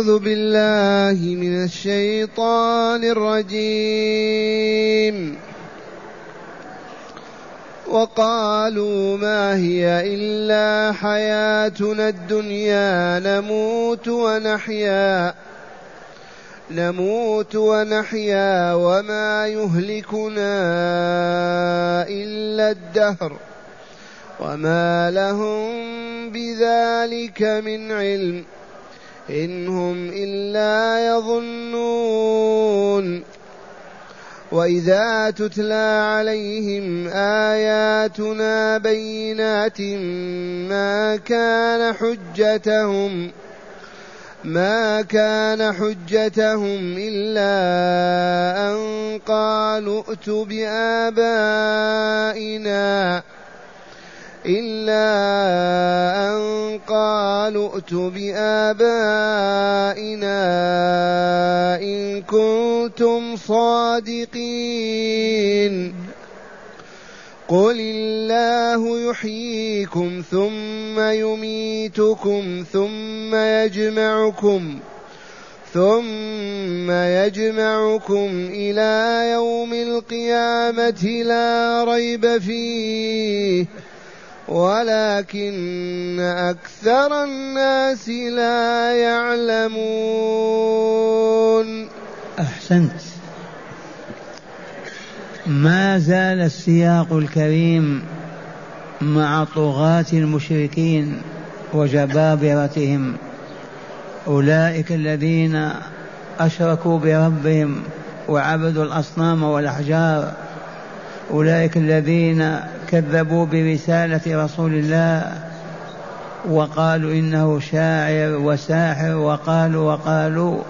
أعوذ بالله من الشيطان الرجيم. وقالوا ما هي إلا حياتنا الدنيا نموت ونحيا. نموت ونحيا وما يهلكنا إلا الدهر. وما لهم بذلك من علم. إن هم إلا يظنون. وإذا تتلى عليهم آياتنا بينات ما كان حجتهم ما كان حجتهم إلا أن قالوا ائتوا بآبائنا إلا أن قالوا ائتوا بآبائنا إن كنتم صادقين. قل الله يحييكم ثم يميتكم ثم يجمعكم ثم يجمعكم إلى يوم القيامة لا ريب فيه ولكن أكثر الناس لا يعلمون. أحسنت. ما زال السياق الكريم مع طغاة المشركين وجبابرتهم. أولئك الذين أشركوا بربهم وعبدوا الأصنام والأحجار. أولئك الذين كذبوا برسالة رسول الله وقالوا إنه شاعر وساحر وقالوا وقالوا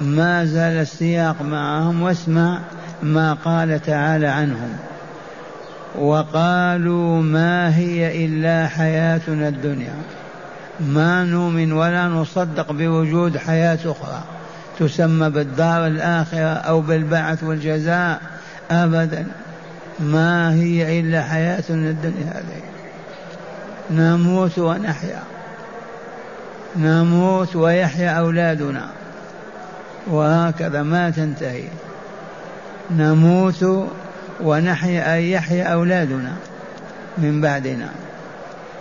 ما زال السياق معهم واسمع ما قال تعالى عنهم وقالوا ما هي إلا حياتنا الدنيا ما نؤمن ولا نصدق بوجود حياة أخرى تسمى بالدار الآخرة أو بالبعث والجزاء أبدا. ما هي إلا حياتنا الدنيا هذه. نموت ونحيا. نموت ويحيا أولادنا. وهكذا ما تنتهي. نموت ونحيا أي يحيا أولادنا من بعدنا.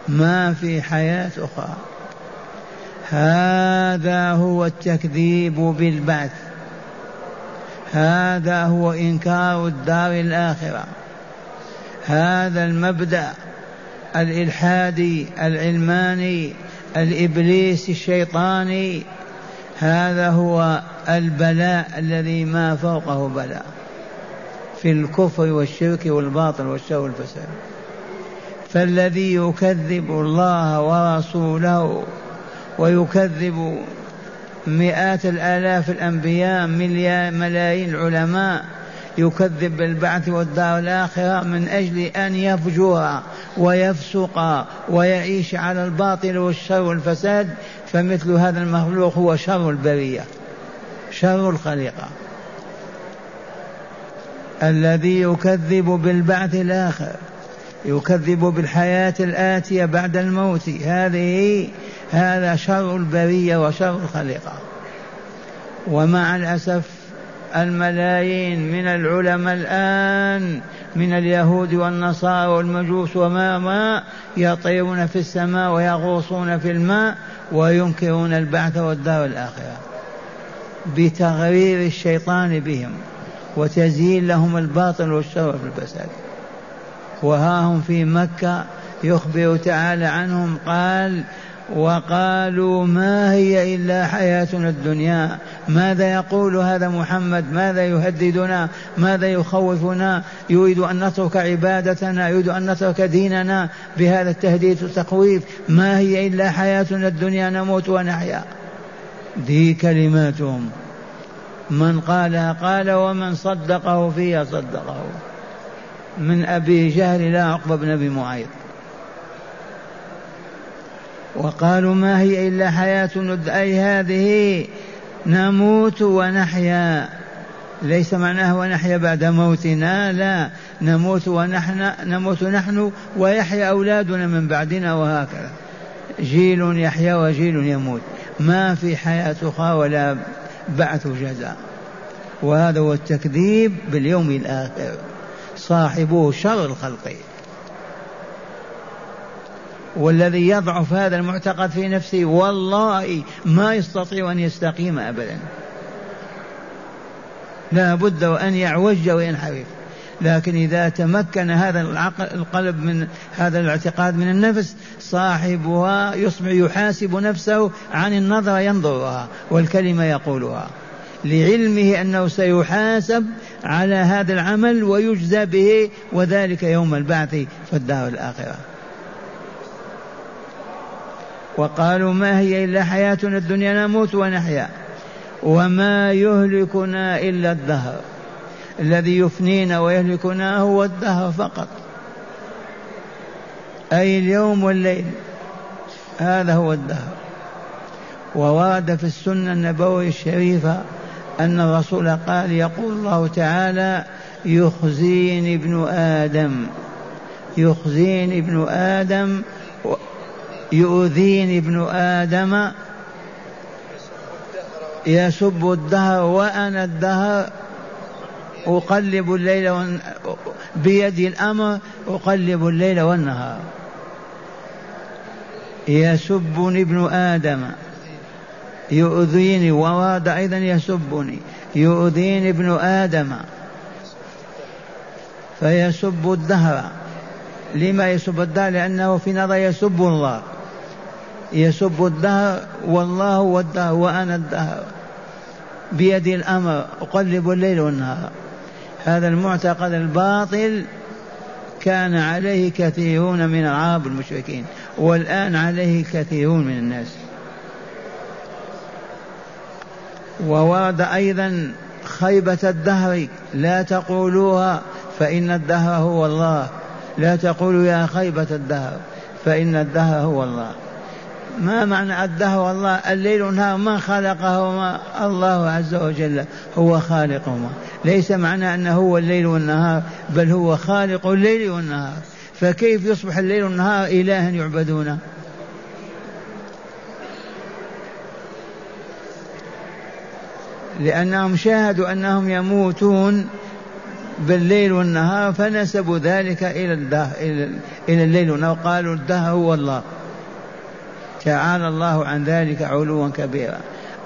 ما في حياة أخرى. هذا هو التكذيب بالبعث. هذا هو إنكار الدار الآخرة. هذا المبدأ الإلحادي العلماني الإبليسي الشيطاني. هذا هو البلاء الذي ما فوقه بلاء في الكفر والشرك والباطل والشر والفساد. فالذي يكذب الله ورسوله ويكذب مئات الآلاف الأنبياء ملايين العلماء يكذب بالبعث والدار الآخرة من أجل أن يفجر ويفسق ويعيش على الباطل والشر والفساد فمثل هذا المخلوق هو شر البرية شر الخليقة. الذي يكذب بالبعث الآخر يكذب بالحياة الآتية بعد الموت هذه هذا شر البرية وشر الخليقة. ومع الأسف الملايين من العلماء الآن من اليهود والنصارى والمجوس وما ما يطيرون في السماء ويغوصون في الماء وينكرون البعث والدار الآخرة. بتغرير الشيطان بهم وتزيين لهم الباطل والشر في الفساد. وها هم في مكة يخبر تعالى عنهم قال وقالوا ما هي إلا حياتنا الدنيا؟ ماذا يقول هذا محمد؟ ماذا يهددنا؟ ماذا يخوفنا؟ يريد أن نترك عبادتنا يريد أن نترك ديننا بهذا التهديد والتخويف. ما هي إلا حياتنا الدنيا؟ نموت ونحيا. دي كلماتهم. من قالها قال ومن صدقه فيها صدقه. من أبي جهل لا عقبة بن أبي معيط. وقالوا ما هي إلا حياتنا أي هذه نموت ونحيا. ليس معناه ونحيا بعد موتنا لا. نموت ونحن نموت نحن ويحيا أولادنا من بعدنا وهكذا. جيل يحيا وجيل يموت. ما في حياة أخرى ولا بعث جزاء. وهذا هو التكذيب باليوم الآخر. صاحبه شر الخلق. والذي يضعف هذا المعتقد في نفسه والله ما يستطيع أن يستقيم أبدا. لا بد وأن يعوج وينحرف. لكن إذا تمكن هذا العقل القلب من هذا الاعتقاد من النفس صاحبها يصبح يحاسب نفسه عن النظر ينظرها والكلمة يقولها. لعلمه أنه سيحاسب على هذا العمل ويجزى به وذلك يوم البعث في الدار الآخرة. وقالوا ما هي إلا حياتنا الدنيا نموت ونحيا. وما يهلكنا إلا الدهر. الذي يفنينا ويهلكنا هو الدهر فقط. أي اليوم والليل. هذا هو الدهر. وورد في السنة النبوية الشريفة أن الرسول قال يقول الله تعالى يخزيني ابن آدم. يخزيني ابن آدم يؤذيني ابن آدم يسب الدهر وأنا الدهر أقلب الليل والن... بيدي الأمر أقلب الليل والنهار. يسبني ابن آدم. يؤذيني وورد أيضا يسبني. يؤذيني ابن آدم. فيسب الدهر. لما يسب الدهر؟ لأنه في نظر يسب الله. يسب الدهر والله هو الدهر وأنا الدهر. بيدي الأمر أقلب الليل والنهار. هذا المعتقد الباطل كان عليه كثيرون من العرب المشركين والآن عليه كثيرون من الناس. وورد أيضا خيبة الدهر لا تقولوها فإن الدهر هو الله. لا تقولوا يا خيبة الدهر فإن الدهر هو الله. ما معنى الدهر الله الليل والنهار من خلقهما الله عز وجل هو خالقهما ليس معنى أنه هو الليل والنهار بل هو خالق الليل والنهار. فكيف يصبح الليل والنهار إلها يعبدونه؟ لأنهم شاهدوا أنهم يموتون بالليل والنهار فنسبوا ذلك إلى الدهر إلى الليل والنهار. قالوا الدهر هو الله. تعالى الله عن ذلك علوا كبيرا.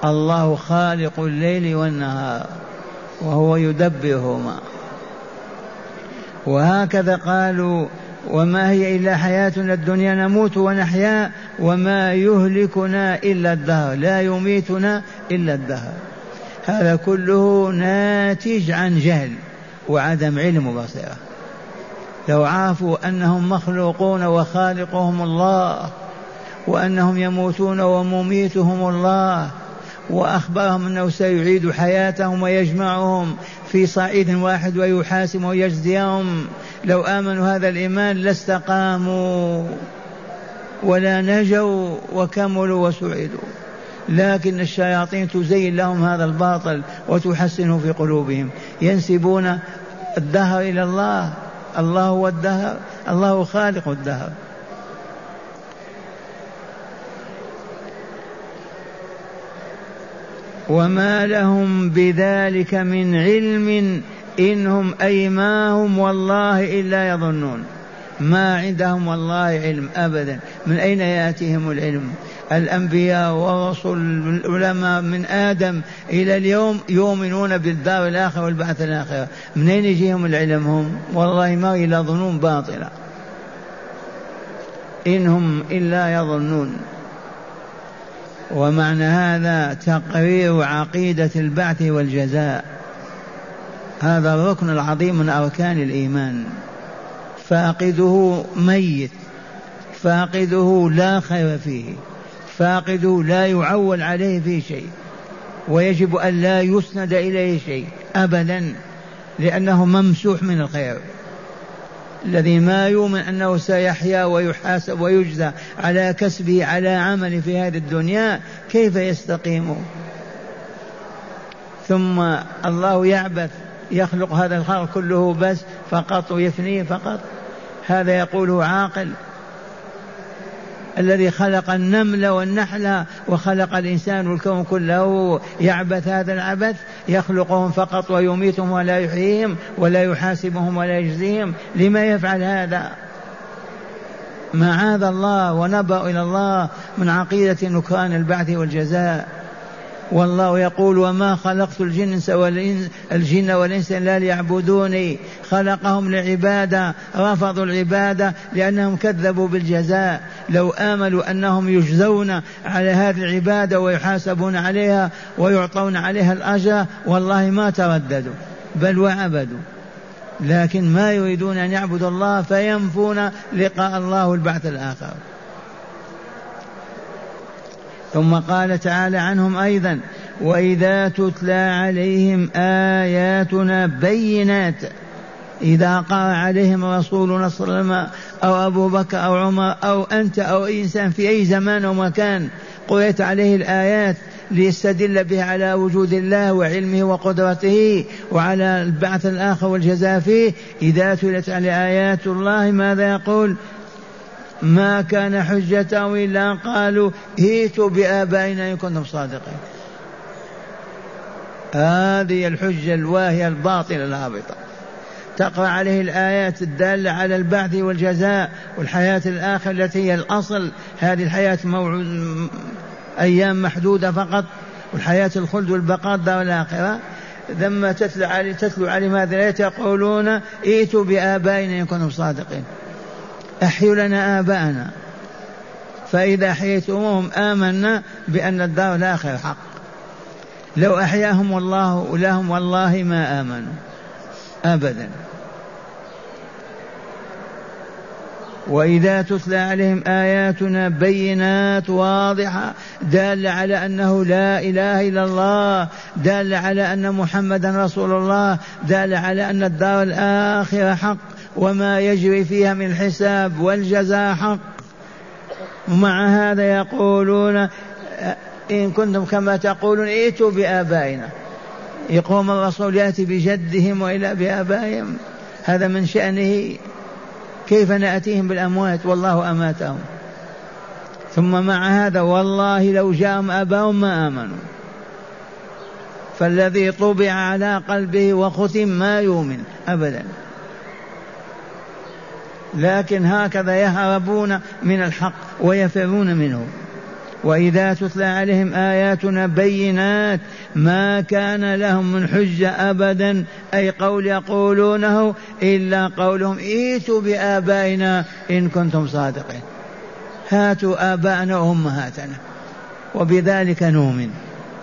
الله خالق الليل والنهار وهو يدبرهما. وهكذا قالوا وما هي إلا حياتنا الدنيا نموت ونحيا وما يهلكنا إلا الدهر لا يميتنا إلا الدهر. هذا كله ناتج عن جهل وعدم علم وبصيرة لو عرفوا أنهم مخلوقون وخالقهم الله وأنهم يموتون ومميتهم الله وأخبرهم أنه سيعيد حياتهم ويجمعهم في صعيد واحد ويحاسب ويجزيهم. لو آمنوا هذا الإيمان لاستقاموا ولا نجوا وكملوا وسعدوا. لكن الشياطين تزين لهم هذا الباطل وتحسنه في قلوبهم. ينسبون الدهر إلى الله. الله هو الدهر. الله خالق الدهر. وما لهم بذلك من علم إنهم أي ما هم والله إلا يظنون. ما عندهم والله علم أبدا. من أين يأتيهم العلم؟ الأنبياء ورسل العلماء من آدم إلى اليوم يؤمنون بالدار الآخرة والبعث الآخرة. من أين يجيهم العلم هم؟ والله ما إلا ظنون باطلة إنهم إلا يظنون. ومعنى هذا تقرير عقيدة البعث والجزاء. هذا الركن العظيم من أركان الإيمان. فاقده ميت. فاقده لا خير فيه. فاقده لا يعول عليه في شيء. ويجب أن لا يسند إليه شيء أبدا لأنه ممسوح من الخير. الذي ما يؤمن أنه سيحيا ويحاسب ويجزى على كسبه على عمله في هذه الدنيا كيف يستقيم؟ ثم الله يعبث يخلق هذا الخلق كله بس فقط ويفنيه فقط. هذا يقوله عاقل. الذي خلق النمل والنحل وخلق الإنسان والكون كله يعبث هذا العبث يخلقهم فقط ويميتهم ولا يحييهم ولا يحاسبهم ولا يجزيهم. لما يفعل هذا؟ معاذ الله ونبأ إلى الله من عقيدة نكران البعث والجزاء. والله يقول وما خلقت الجن والإنس الجن والإنس إلا ليعبدوني. خلقهم لعبادة رفضوا العبادة لأنهم كذبوا بالجزاء. لو آملوا أنهم يجزون على هذه العبادة ويحاسبون عليها ويعطون عليها الأجر والله ما ترددوا بل وعبدوا. لكن ما يريدون أن يعبدوا الله فينفون لقاء الله البعث الآخر. ثم قال تعالى عنهم أيضا وإذا تتلى عليهم آياتنا بينات إذا قرأ عليهم رسولنا صلى الله عليه وسلم أو أبو بكر أو عمر أو أنت أو أي إنسان في أي زمان أو مكان قرأت عليه الآيات ليستدل به على وجود الله وعلمه وقدرته وعلى البعث الآخر والجزاء فيه. إذا تلت على آيات الله ماذا يقول؟ ما كان حجتهم إلا قالوا ائتوا بآبائنا إن كنتم صادقين. هذه الحجة الواهية الباطلة الهابطة. تقرأ عليه الآيات الدالة على البعث والجزاء والحياة الآخرة التي هي الأصل. هذه الحياة موعود أيام محدودة فقط والحياة الخلد والبقاء الدار الآخرة. ثم تتلو تتلو عليهم هذه الآيات يقولون ائتوا بآبائنا إن كنتم صادقين. أحيوا لنا آباءنا. فإذا أحييتموهم آمنا بأن الدار الآخرة حق. لو أحياهم الله لهم والله ما آمنوا. أبدا. وإذا تتلى عليهم آياتنا بينات واضحة دالة على أنه لا إله إلا الله دالة على أن محمدا رسول الله دالة على أن الدار الآخرة حق. وما يجري فيها من الحساب والجزاء حق. ومع هذا يقولون إن كنتم كما تقولون ائتوا بآبائنا. يقوم الرسول يأتي بجدهم وإلى بآبائهم. هذا من شأنه. كيف نأتيهم بالأموات؟ والله أماتهم. ثم مع هذا والله لو جاءهم أباهم ما آمنوا. فالذي طبع على قلبه وختم ما يؤمن أبدا. لكن هكذا يهربون من الحق ويفرون منه. وإذا تتلى عليهم آياتنا بينات ما كان لهم من حجة ابدا أي قول يقولونه إلا قولهم ائتوا بآبائنا إن كنتم صادقين. هاتوا آباءنا وأمهاتنا وبذلك نؤمن.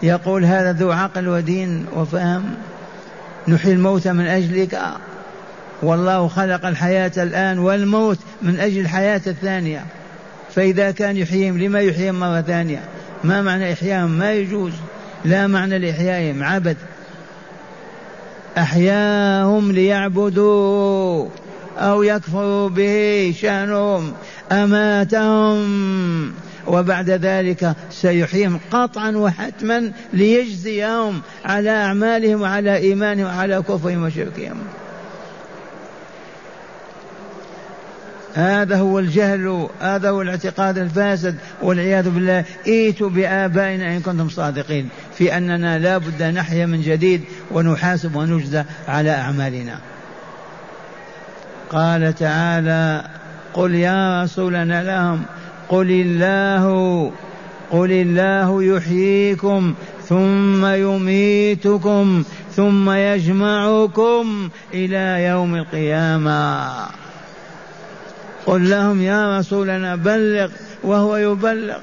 يقول هذا ذو عقل ودين وفهم نحيي الموت من أجلك. والله خلق الحياة الآن والموت من أجل الحياة الثانية. فإذا كان يحييهم لما يحييهم مرة ثانية؟ ما معنى إحياهم ما يجوز. لا معنى لإحيائهم عبد. أحياهم ليعبدوا أو يكفروا به شأنهم أماتهم. وبعد ذلك سيحييهم قطعا وحتما ليجزيهم على أعمالهم وعلى إيمانهم وعلى كفرهم وشركهم. هذا هو الجهل هذا هو الاعتقاد الفاسد والعياذ بالله. إيتوا بآبائنا إن كنتم صادقين في أننا لا بد نحيا من جديد ونحاسب ونجزى على أعمالنا. قال تعالى قل يا رسولنا لهم قل الله قل الله يحييكم ثم يميتكم ثم يجمعكم إلى يوم القيامة. قل لهم يا رسولنا بلغ وهو يبلغ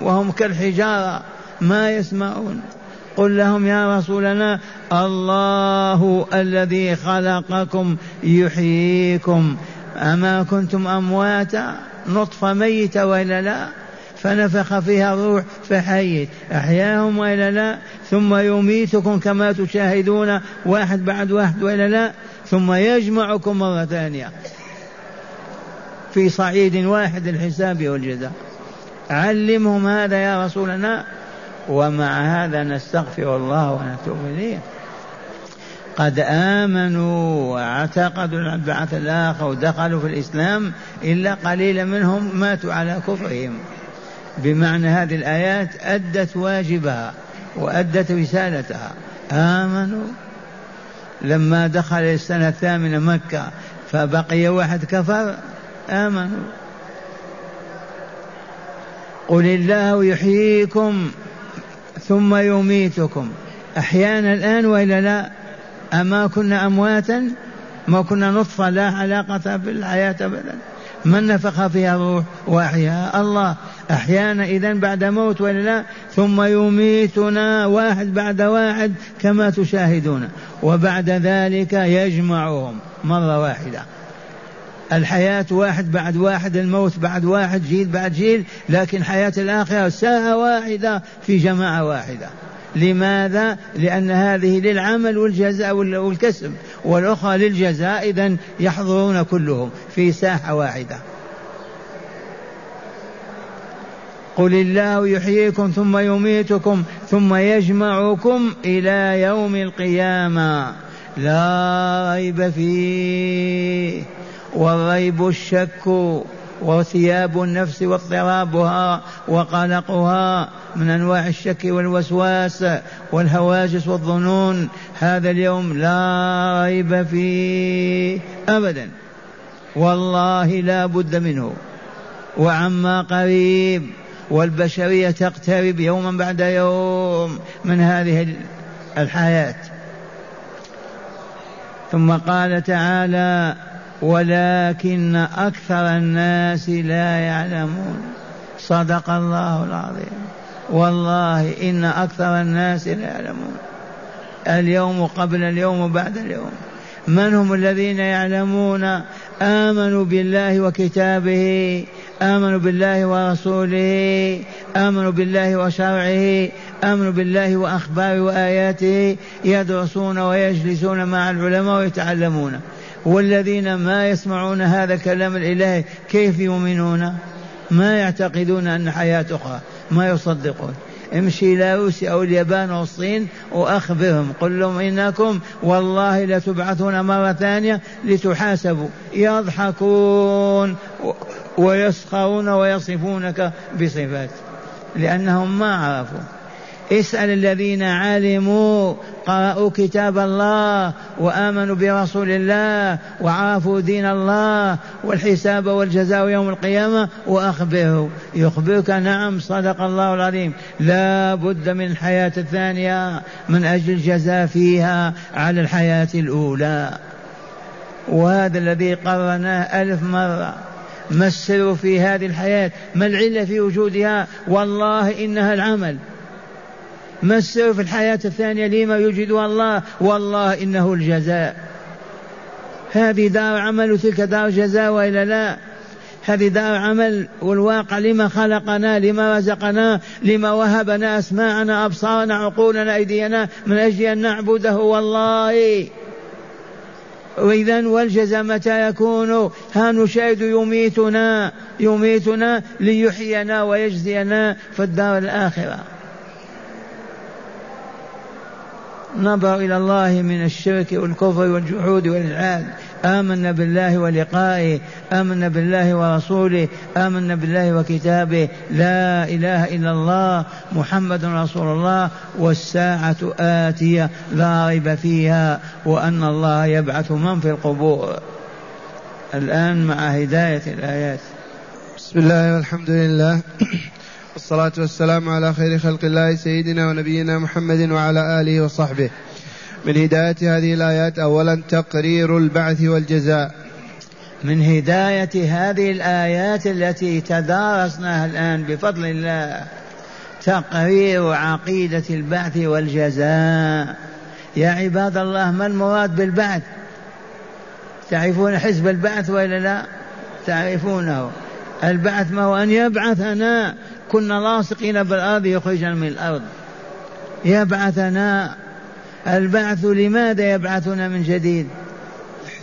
وهم كالحجارة ما يسمعون. قل لهم يا رسولنا الله الذي خلقكم يحييكم. أما كنتم أمواتا نطفة ميتة وإلا لا فنفخ فيها الروح فحيت أحياهم وإلا لا ثم يميتكم كما تشاهدون واحد بعد واحد وإلا لا ثم يجمعكم مرة ثانية. في صعيد واحد الحساب والجزاء. علمهم هذا يا رسولنا؟ ومع هذا نستغفر الله ونتوب إليه. قد آمنوا واعتقدوا البعث الآخر ودخلوا في الإسلام إلا قليلا منهم ماتوا على كفرهم. بمعنى هذه الآيات أدت واجبها وأدت رسالتها. آمنوا. لما دخل السنة الثامنة مكة فبقي واحد كفر آمنوا قل الله يحييكم ثم يميتكم. أحيانا الآن وإلا لا. أما كنا أمواتا ما كنا نطفة لا علاقة بالحياة أبدا. من نفخ فيها الروح؟ وأحياها الله. أحيانا إذا بعد موت ولا لا. ثم يميتنا واحد بعد واحد كما تشاهدون. وبعد ذلك يجمعهم مرة واحدة. الحياة واحد بعد واحد الموت بعد واحد جيل بعد جيل لكن حياة الآخرة ساعة واحدة في جماعة واحدة. لماذا؟ لأن هذه للعمل والجزاء والكسب والأخرى للجزاء إذا يحضرون كلهم في ساحة واحدة. قل الله يحييكم ثم يميتكم ثم يجمعكم إلى يوم القيامة. لا ريب فيه. والريب الشك وثياب النفس واضطرابها وقلقها من أنواع الشك والوسواس والهواجس والظنون. هذا اليوم لا ريب فيه ابدا. والله لا بد منه. وعما قريب والبشرية تقترب يوما بعد يوم من هذه الحياة. ثم قال تعالى ولكن أكثر الناس لا يعلمون. صدق الله العظيم. والله إن أكثر الناس لا يعلمون. اليوم قبل اليوم وبعد اليوم. من هم الذين يعلمون؟ آمنوا بالله وكتابه. آمنوا بالله ورسوله. آمنوا بالله وشرعه. آمنوا بالله وأخباره وآياته. يدرسون ويجلسون مع العلماء ويتعلمون. والذين ما يسمعون هذا الكلام الإلهي كيف يؤمنون؟ ما يعتقدون أن حياة أخرى ما يصدقون. امشي إلى روسيا أو اليابان أو الصين وأخبرهم. قل لهم إنكم والله لتبعثون مرة ثانية لتحاسبوا. يضحكون ويسخرون ويصفونك بصفات. لأنهم ما عرفوا. اسأل الذين علموا قرأوا كتاب الله وآمنوا برسول الله وعرفوا دين الله والحساب والجزاء يوم القيامة وأخبره. يخبرك نعم صدق الله العظيم. لا بد من الحياة الثانية من أجل الجزاء فيها على الحياة الأولى. وهذا الذي قرناه ألف مرة. ما السر في هذه الحياة؟ ما العلة في وجودها؟ والله إنها العمل. ما السر في الحياة الثانية لما يوجدها الله؟ والله إنه الجزاء. هذه دار عمل وتلك دار جزاء وإلا لا؟ هذه دار عمل والواقع لما خلقنا لما رزقنا لما وهبنا أسماعنا أبصارنا عقولنا أيدينا من أجل أن نعبده. والله! وإذا والجزاء متى يكون؟ ها نشاهد يميتنا يميتنا ليحيينا ويجزينا في الدار الآخرة. نظر إلى الله من الشرك والكفر والجحود والإلحاد آمنا بالله ولقائه آمنا بالله ورسوله آمنا بالله وكتابه. لا إله إلا الله محمد رسول الله والساعة آتية لا ريب فيها وأن الله يبعث من في القبور. الآن مع هداية الآيات. بسم الله والحمد لله. والصلاة والسلام على خير خلق الله سيدنا ونبينا محمد وعلى آله وصحبه. من هداية هذه الآيات أولا تقرير البعث والجزاء. من هداية هذه الآيات التي تدارسناها الآن بفضل الله تقرير عقيدة البعث والجزاء. يا عباد الله ما المراد بالبعث؟ تعرفون حزب البعث ولا لا؟ تعرفونه. البعث ما هو أن يبعثنا كنا لاصقين بالأرض يخرجنا من الأرض. يبعثنا. البعث لماذا يبعثنا من جديد؟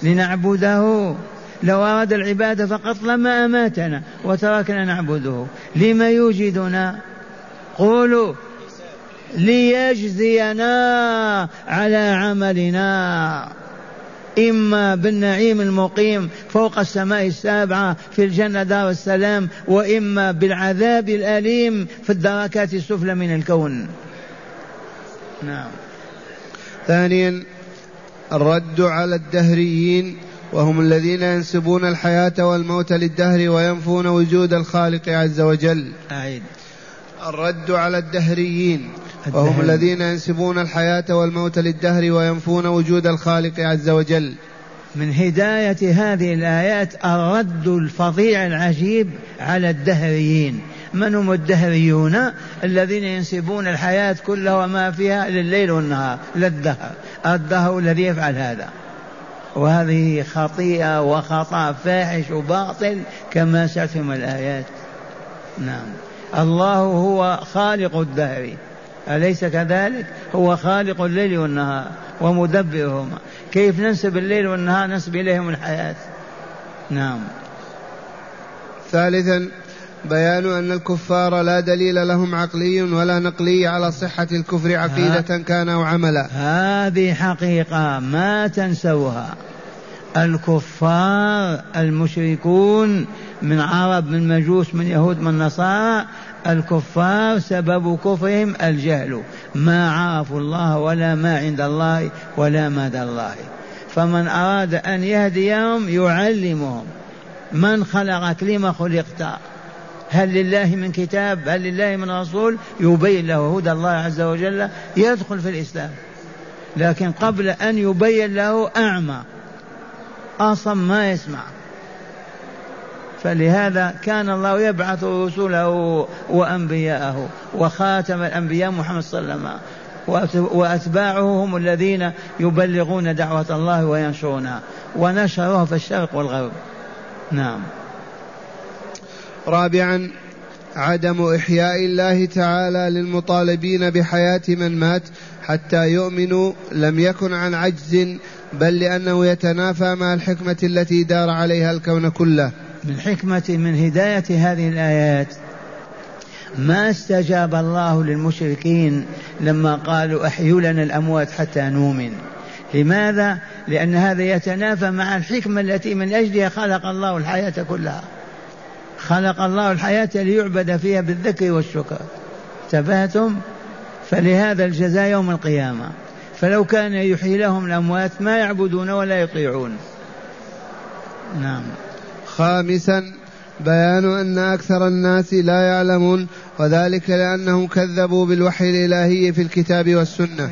لنعبده. لو أراد العبادة فقط لما أماتنا وتركنا نعبده. لما يوجدنا؟ قولوا. ليجزينا على عملنا. إما بالنعيم المقيم فوق السماء السابعة في الجنة دار السلام وإما بالعذاب الأليم في الدركات السفلى من الكون. نعم. ثانيا الرد على الدهريين وهم الذين ينسبون الحياة والموت للدهر وينفون وجود الخالق عز وجل. أعيد. الرد على الدهريين. وهم الذين ينسبون الحياة والموت للدهر وينفون وجود الخالق عز وجل. من هداية هذه الآيات الرد الفظيع العجيب على الدهريين. من هم الدهريون؟ الذين ينسبون الحياة كلها وما فيها لليل والنهار للدهر. الدهر الذي يفعل هذا. وهذه خطيئة وخطأ فاحش وباطل كما سأتم الآيات. نعم. الله هو خالق الدهر. أليس كذلك؟ هو خالق الليل والنهار ومدبرهما. كيف ننسب الليل والنهار ننسب إليهم الحياة؟ نعم. ثالثا بيان أن الكفار لا دليل لهم عقلي ولا نقلي على صحة الكفر عقيدة كان أو عملا. هذه حقيقة ما تنسوها. الكفار المشركون من عرب من مجوس من يهود من نصارى الكفار سبب كفرهم الجهل. ما عرفوا الله ولا ما عند الله ولا مدى الله. فمن أراد أن يهديهم يعلمهم. من خلقك لما خلقت. هل لله من كتاب؟ هل لله من رسول؟ يبين له هدى الله عز وجل يدخل في الإسلام. لكن قبل أن يبين له أعمى. أصم ما يسمع. فلهذا كان الله يبعث رسله وأنبياءه وخاتم الأنبياء محمد صلى الله عليه وسلم. وأتباعه هم الذين يبلغون دعوة الله وينشرونها. ونشروها في الشرق والغرب. نعم. رابعا عدم إحياء الله تعالى للمطالبين بحياة من مات حتى يؤمنوا لم يكن عن عجز بل لأنه يتنافى مع الحكمة التي دار عليها الكون كله. من حكمة من هداية هذه الآيات. ما استجاب الله للمشركين لما قالوا أحيوا لنا الأموات حتى نؤمن. لماذا؟ لأن هذا يتنافى مع الحكمة التي من أجلها خلق الله الحياة كلها. خلق الله الحياة ليعبد فيها بالذكر والشكر. انتبهتم؟ فلهذا الجزاء يوم القيامة. فلو كان يحيي لهم الأموات ما يعبدون ولا يطيعون. نعم. خامسا بيان أن أكثر الناس لا يعلمون وذلك لأنهم كذبوا بالوحي الإلهي في الكتاب والسنة.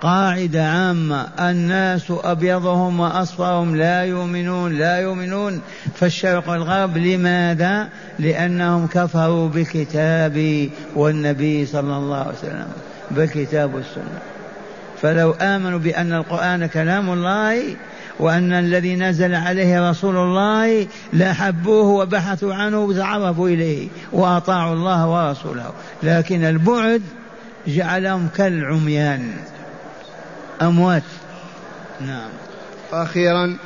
قاعدة عامة الناس أبيضهم وأصفرهم لا يؤمنون لا يؤمنون. فالشرق والغرب لماذا؟ لأنهم كفروا بالكتاب والنبي صلى الله عليه وسلم بالكتاب والسنة. فلو آمنوا بأن القرآن كلام الله وأن الذي نزل عليه رسول الله لحبوه وبحثوا عنه وتعرفوا إليه وأطاعوا الله ورسوله. لكن البعد جعلهم كالعميان. أموات. نعم. أخيرا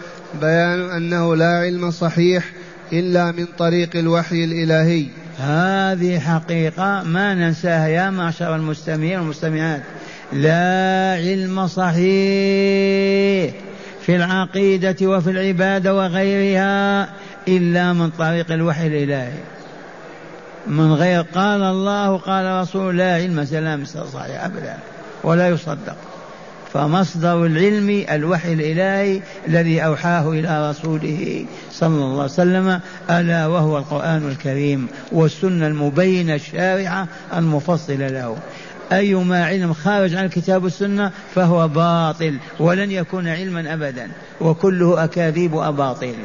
بيان أنه لا علم صحيح إلا من طريق الوحي الإلهي. هذه حقيقة ما ننساها يا معشر المستمعين والمستمعات. لا علم صحيح في العقيدة وفي العبادة وغيرها إلا من طريق الوحي الإلهي. من غير قال الله قال رسول لا علم سلام صحيح أبدا ولا يصدق. فمصدر العلم الوحي الإلهي الذي أوحاه إلى رسوله صلى الله عليه وسلم ألا وهو القرآن الكريم والسنة المبينة الشارعة المفصلة له. أيما علم خارج عن الكتاب والسنة فهو باطل ولن يكون علما أبدا وكله أكاذيب وأباطيل.